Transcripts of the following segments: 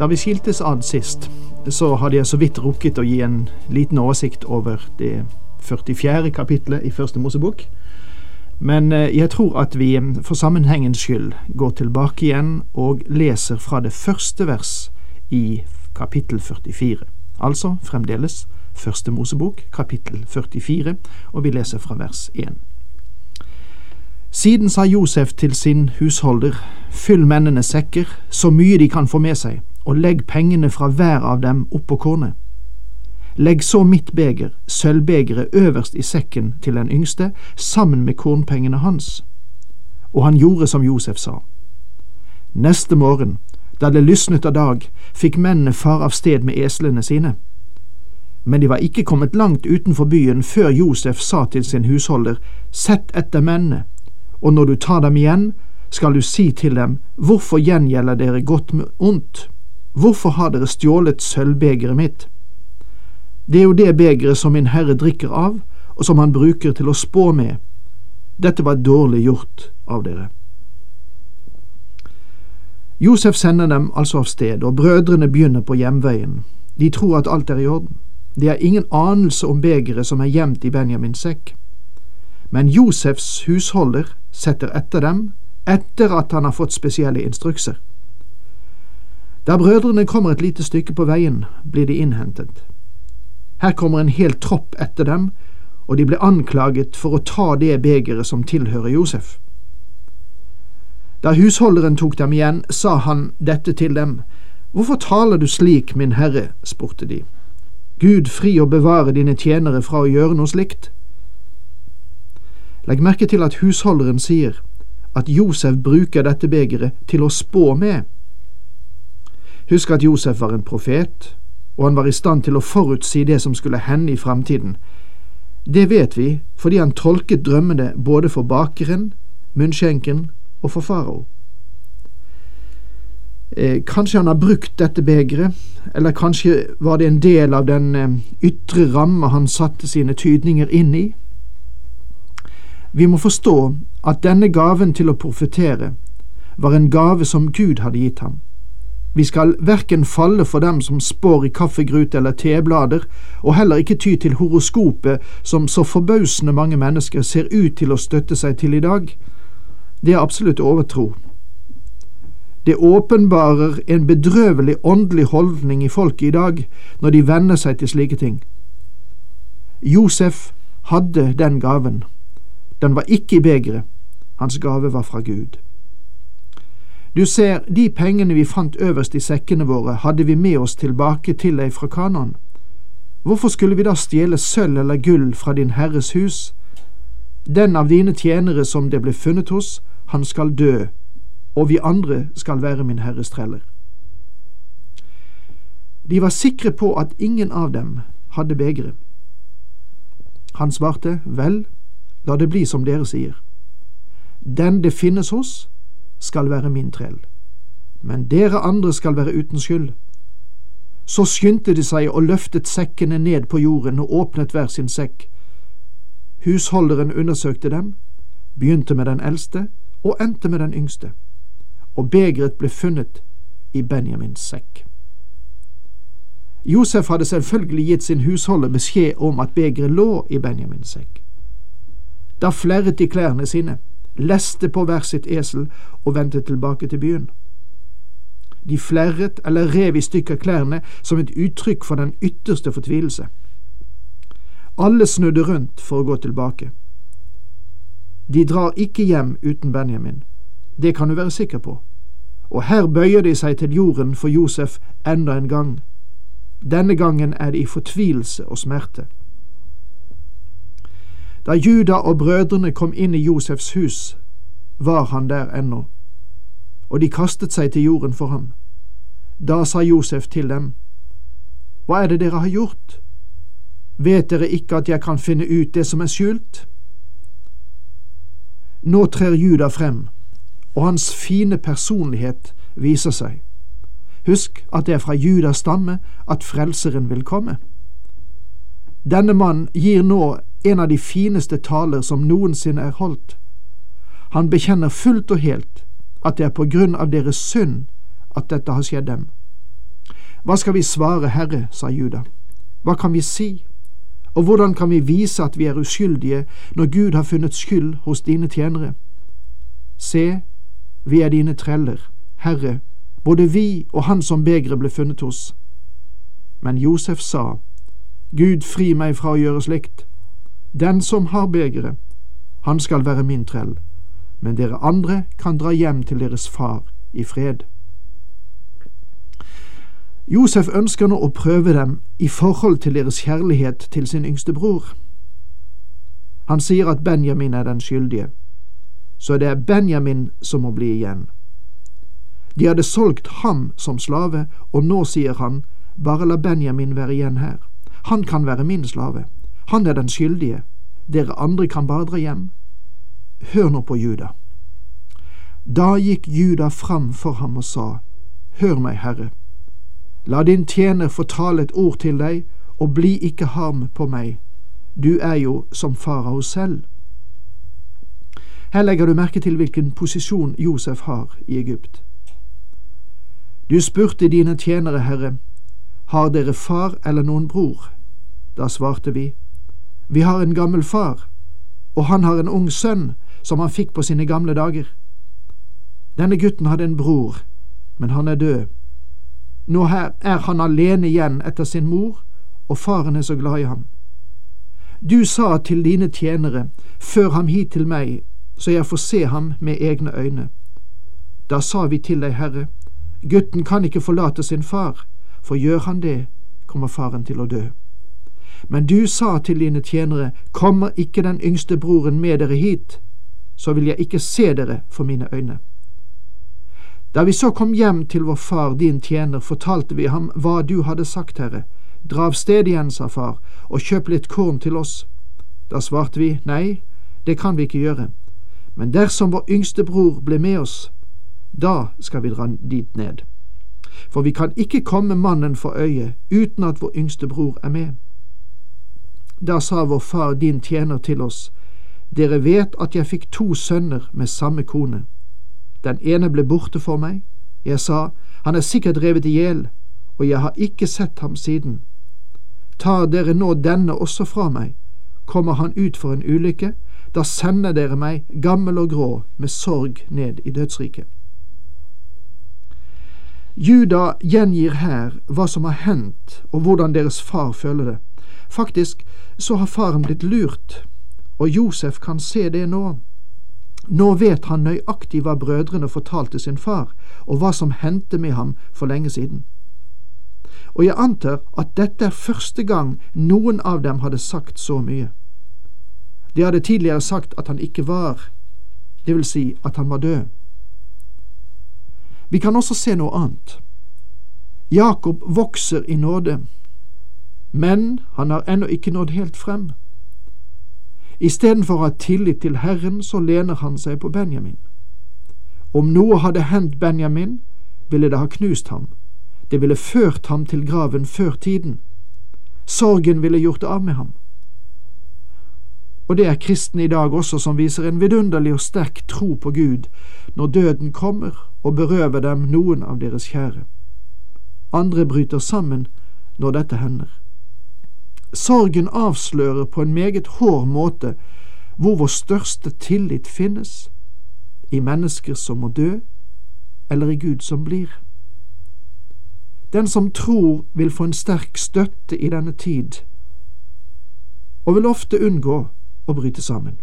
Da vi skiltes ad sist, så hadde jeg så vidt rukket å gi en liten oversikt over det 44. kapitlet i Første Mosebok. Men eh, jeg tror at vi eh, for sammenhengens skyld går tilbake igjen og leser fra det første vers i kapittel 44. Altså fremdeles Første Mosebok, kapittel 44, og vi leser fra vers 1. Siden sa Josef til sin husholder, fyll mennene sekker, så mye de kan få med seg og legg pengene fra hver av dem oppå kornet. Legg så mitt beger, sølvbegeret, øverst i sekken til den yngste, sammen med kornpengene hans. Og han gjorde som Josef sa. Neste morgen, da det lysnet av dag, fikk mennene far av sted med eslene sine. Men de var ikke kommet langt utenfor byen før Josef sa til sin husholder, Sett etter mennene, og når du tar dem igjen, skal du si til dem, Hvorfor gjengjelder dere godt med ondt? Hvorfor har dere stjålet sølvbegeret mitt? Det er jo det begeret som min herre drikker av, og som han bruker til å spå med. Dette var dårlig gjort av dere. Josef sender dem altså av sted, og brødrene begynner på hjemveien. De tror at alt er i orden. De har ingen anelse om begeret som er gjemt i Benjamins sekk. Men Josefs husholder setter etter dem, etter at han har fått spesielle instrukser. Da brødrene kommer et lite stykke på veien, blir de innhentet. Her kommer en hel tropp etter dem, og de ble anklaget for å ta det begeret som tilhører Josef. Da husholderen tok dem igjen, sa han dette til dem. Hvorfor taler du slik, min herre? spurte de. Gud fri og bevare dine tjenere fra å gjøre noe slikt. Legg merke til at husholderen sier at Josef bruker dette begeret til å spå med. Husk at Josef var en profet, og han var i stand til å forutsi det som skulle hende i framtiden. Det vet vi fordi han tolket drømmene både for bakeren, munnskjenken og for farao. Eh, kanskje han har brukt dette begeret, eller kanskje var det en del av den eh, ytre ramme han satte sine tydninger inn i? Vi må forstå at denne gaven til å profetere var en gave som Gud hadde gitt ham. Vi skal verken falle for dem som spår i kaffegrut eller teblader, og heller ikke ty til horoskopet som så forbausende mange mennesker ser ut til å støtte seg til i dag. Det er absolutt overtro. Det åpenbarer en bedrøvelig åndelig holdning i folket i dag når de venner seg til slike ting. Josef hadde den gaven. Den var ikke i begeret. Hans gave var fra Gud. Du ser, de pengene vi fant øverst i sekkene våre, hadde vi med oss tilbake til deg fra Kanan. Hvorfor skulle vi da stjele sølv eller gull fra din herres hus? Den av dine tjenere som det ble funnet hos, han skal dø, og vi andre skal være min herres treller. De var sikre på at ingen av dem hadde begeret. Han svarte, Vel, la det bli som dere sier. Den det finnes hos, skal være min trell, men dere andre skal være uten skyld. Så skyndte de seg og løftet sekkene ned på jorden og åpnet hver sin sekk. Husholderen undersøkte dem, begynte med den eldste og endte med den yngste, og begeret ble funnet i Benjamins sekk. Josef hadde selvfølgelig gitt sin husholder beskjed om at begeret lå i Benjamins sekk. Da flerret de klærne sine leste på hver sitt esel og vendte tilbake til byen. De flerret eller rev i stykker klærne som et uttrykk for den ytterste fortvilelse. Alle snudde rundt for å gå tilbake. De drar ikke hjem uten Benjamin, det kan du være sikker på, og her bøyer de seg til jorden for Josef enda en gang. Denne gangen er det i fortvilelse og smerte. Da Juda og brødrene kom inn i Josefs hus, var han der ennå. og de kastet seg til jorden for ham. Da sa Josef til dem, Hva er det dere har gjort? Vet dere ikke at jeg kan finne ut det som er skjult? Nå trer Juda frem, og hans fine personlighet viser seg. Husk at det er fra Judas stamme at Frelseren vil komme. Denne mann gir nå en av de fineste taler som noensinne er holdt. Han bekjenner fullt og helt at det er på grunn av deres synd at dette har skjedd dem. Hva skal vi svare, Herre, sa Juda. Hva kan vi si? Og hvordan kan vi vise at vi er uskyldige når Gud har funnet skyld hos dine tjenere? Se, vi er dine treller, Herre, både vi og han som begeret ble funnet hos. Men Josef sa, Gud fri meg fra å gjøre slikt. Den som har begeret, han skal være min trell, men dere andre kan dra hjem til deres far i fred. Josef ønsker nå å prøve dem i forhold til deres kjærlighet til sin yngste bror. Han sier at Benjamin er den skyldige, så det er Benjamin som må bli igjen. De hadde solgt ham som slave, og nå sier han, bare la Benjamin være igjen her. Han kan være min slave. Han er den skyldige. Dere andre kan bare dra hjem. Hør nå på Juda. Da gikk Juda fram for ham og sa, Hør meg, Herre. La din tjener få tale et ord til deg, og bli ikke harm på meg. Du er jo som farao selv. Her legger du merke til hvilken posisjon Josef har i Egypt. Du spurte dine tjenere, Herre, har dere far eller noen bror? Da svarte vi, vi har en gammel far, og han har en ung sønn som han fikk på sine gamle dager. Denne gutten hadde en bror, men han er død. Nå er han alene igjen etter sin mor, og faren er så glad i ham. Du sa til dine tjenere, før ham hit til meg, så jeg får se ham med egne øyne. Da sa vi til deg, Herre, gutten kan ikke forlate sin far, for gjør han det, kommer faren til å dø. Men du sa til dine tjenere, kommer ikke den yngste broren med dere hit, så vil jeg ikke se dere for mine øyne. Da vi så kom hjem til vår far, din tjener, fortalte vi ham hva du hadde sagt, Herre. Dra av sted igjen, sa far, og kjøp litt korn til oss. Da svarte vi, nei, det kan vi ikke gjøre, men dersom vår yngste bror blir med oss, da skal vi dra dit ned. For vi kan ikke komme mannen for øye uten at vår yngste bror er med. Da sa vår far din tjener til oss, Dere vet at jeg fikk to sønner med samme kone. Den ene ble borte for meg. Jeg sa, Han er sikkert revet i hjel, og jeg har ikke sett ham siden. Tar dere nå denne også fra meg, kommer han ut for en ulykke, da sender dere meg, gammel og grå, med sorg ned i dødsriket. Juda gjengir her hva som har hendt, og hvordan deres far føler det. Faktisk så har faren blitt lurt, og Josef kan se det nå. Nå vet han nøyaktig hva brødrene fortalte sin far, og hva som hendte med ham for lenge siden. Og jeg antar at dette er første gang noen av dem hadde sagt så mye. De hadde tidligere sagt at han ikke var, det vil si at han var død. Vi kan også se noe annet. Jakob vokser i nåde, men han har ennå ikke nådd helt frem. Istedenfor å ha tillit til Herren, så lener han seg på Benjamin. Om noe hadde hendt Benjamin, ville det ha knust ham. Det ville ført ham til graven før tiden. Sorgen ville gjort av med ham. Og det er kristne i dag også som viser en vidunderlig og sterk tro på Gud når døden kommer og berøver dem noen av deres kjære. Andre bryter sammen når dette hender. Sorgen avslører på en meget hård måte hvor vår største tillit finnes, i mennesker som må dø, eller i Gud som blir. Den som tror, vil få en sterk støtte i denne tid, og vil ofte unngå å bryte sammen.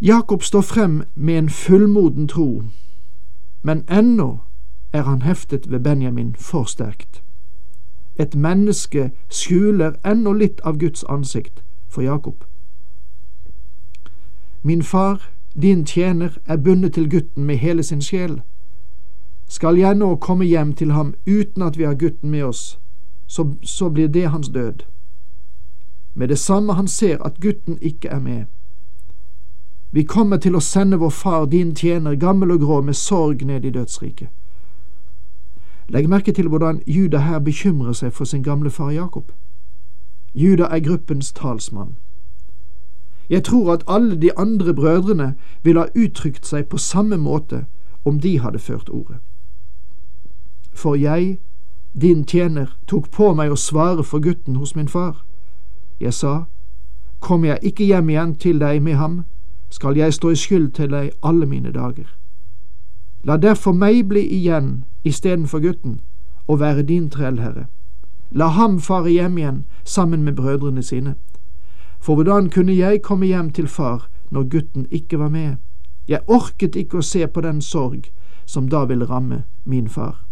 Jakob står frem med en fullmoden tro, men ennå er han heftet ved Benjamin for sterkt. Et menneske skjuler ennå litt av Guds ansikt for Jakob. Min far din tjener er bundet til gutten med hele sin sjel. Skal jeg nå komme hjem til ham uten at vi har gutten med oss, så, så blir det hans død. Med det samme han ser at gutten ikke er med. Vi kommer til å sende vår far, din tjener, gammel og grå, med sorg ned i dødsriket. Legg merke til hvordan Juda her bekymrer seg for sin gamle far Jakob. Juda er gruppens talsmann. Jeg tror at alle de andre brødrene ville ha uttrykt seg på samme måte om de hadde ført ordet. For jeg, din tjener, tok på meg å svare for gutten hos min far. Jeg sa, Kommer jeg ikke hjem igjen til deg med ham, skal jeg stå i skyld til deg alle mine dager. La derfor meg bli igjen istedenfor gutten, og være din trellherre. La ham fare hjem igjen sammen med brødrene sine. For hvordan kunne jeg komme hjem til far når gutten ikke var med? Jeg orket ikke å se på den sorg som da ville ramme min far.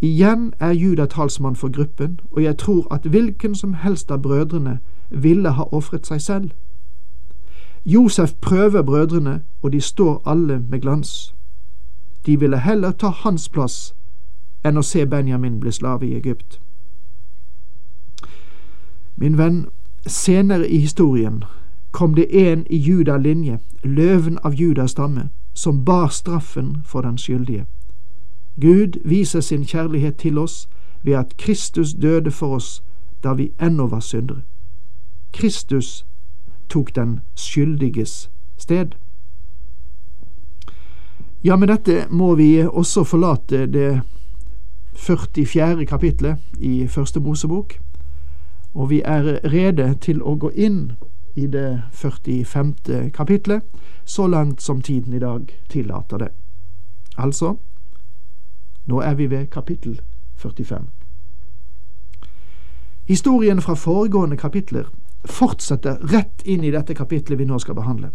Igjen er Juda talsmann for gruppen, og jeg tror at hvilken som helst av brødrene ville ha ofret seg selv. Josef prøver brødrene, og de står alle med glans. De ville heller ta hans plass enn å se Benjamin bli slave i Egypt. Min venn, senere i historien kom det en i Juda-linje, løven av Judas stamme, som bar straffen for den skyldige. Gud viser sin kjærlighet til oss ved at Kristus døde for oss da vi ennå var syndere. Kristus tok den skyldiges sted. Ja, med dette må vi også forlate det 44. kapitlet i Første Mosebok, og vi er rede til å gå inn i det 45. kapitlet, så langt som tiden i dag tillater det. Altså, nå er vi ved kapittel 45. Historien fra foregående kapitler fortsetter rett inn i dette kapitlet vi nå skal behandle.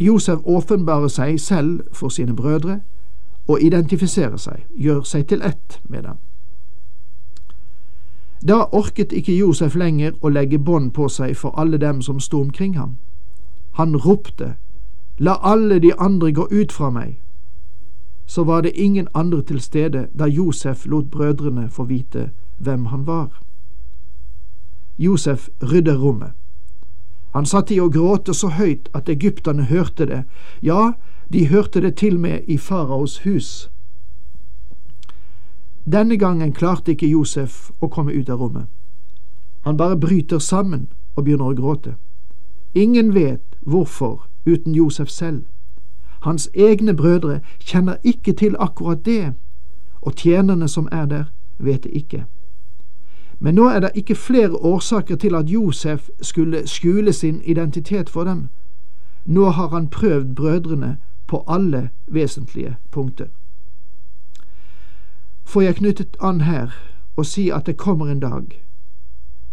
Josef åpenbarer seg selv for sine brødre og identifiserer seg, gjør seg til ett med dem. Da orket ikke Josef lenger å legge bånd på seg for alle dem som sto omkring ham. Han ropte, La alle de andre gå ut fra meg. Så var det ingen andre til stede da Josef lot brødrene få vite hvem han var. Josef rydder rommet. Han satt i å gråte så høyt at egypterne hørte det, ja, de hørte det til med i faraos hus. Denne gangen klarte ikke Josef å komme ut av rommet. Han bare bryter sammen og begynner å gråte. Ingen vet hvorfor uten Josef selv. Hans egne brødre kjenner ikke til akkurat det, og tjenerne som er der, vet det ikke. Men nå er det ikke flere årsaker til at Josef skulle skjule sin identitet for dem. Nå har han prøvd brødrene på alle vesentlige punkter. Får jeg knyttet an her og si at det kommer en dag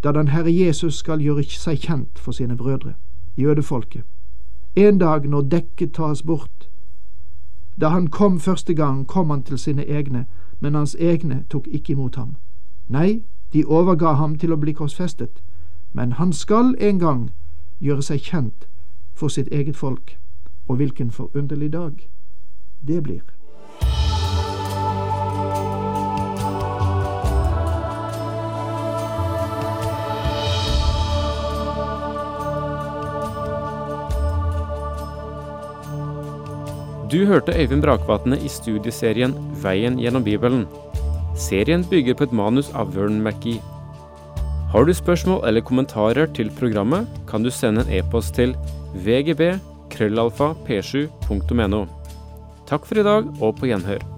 da den Herre Jesus skal gjøre seg kjent for sine brødre, jødefolket. En dag når dekket tas bort. Da han kom første gang, kom han til sine egne, men hans egne tok ikke imot ham. Nei, de overga ham til å bli korsfestet, men han skal en gang gjøre seg kjent for sitt eget folk. Og hvilken forunderlig dag det blir. Du hørte Øyvind Brakvatne i studieserien Veien gjennom Bibelen. Serien bygger på et manus av Vern McGee. Har du spørsmål eller kommentarer til programmet, kan du sende en e-post til vgb krøllalfa p7.no. Takk for i dag, og på gjenhør.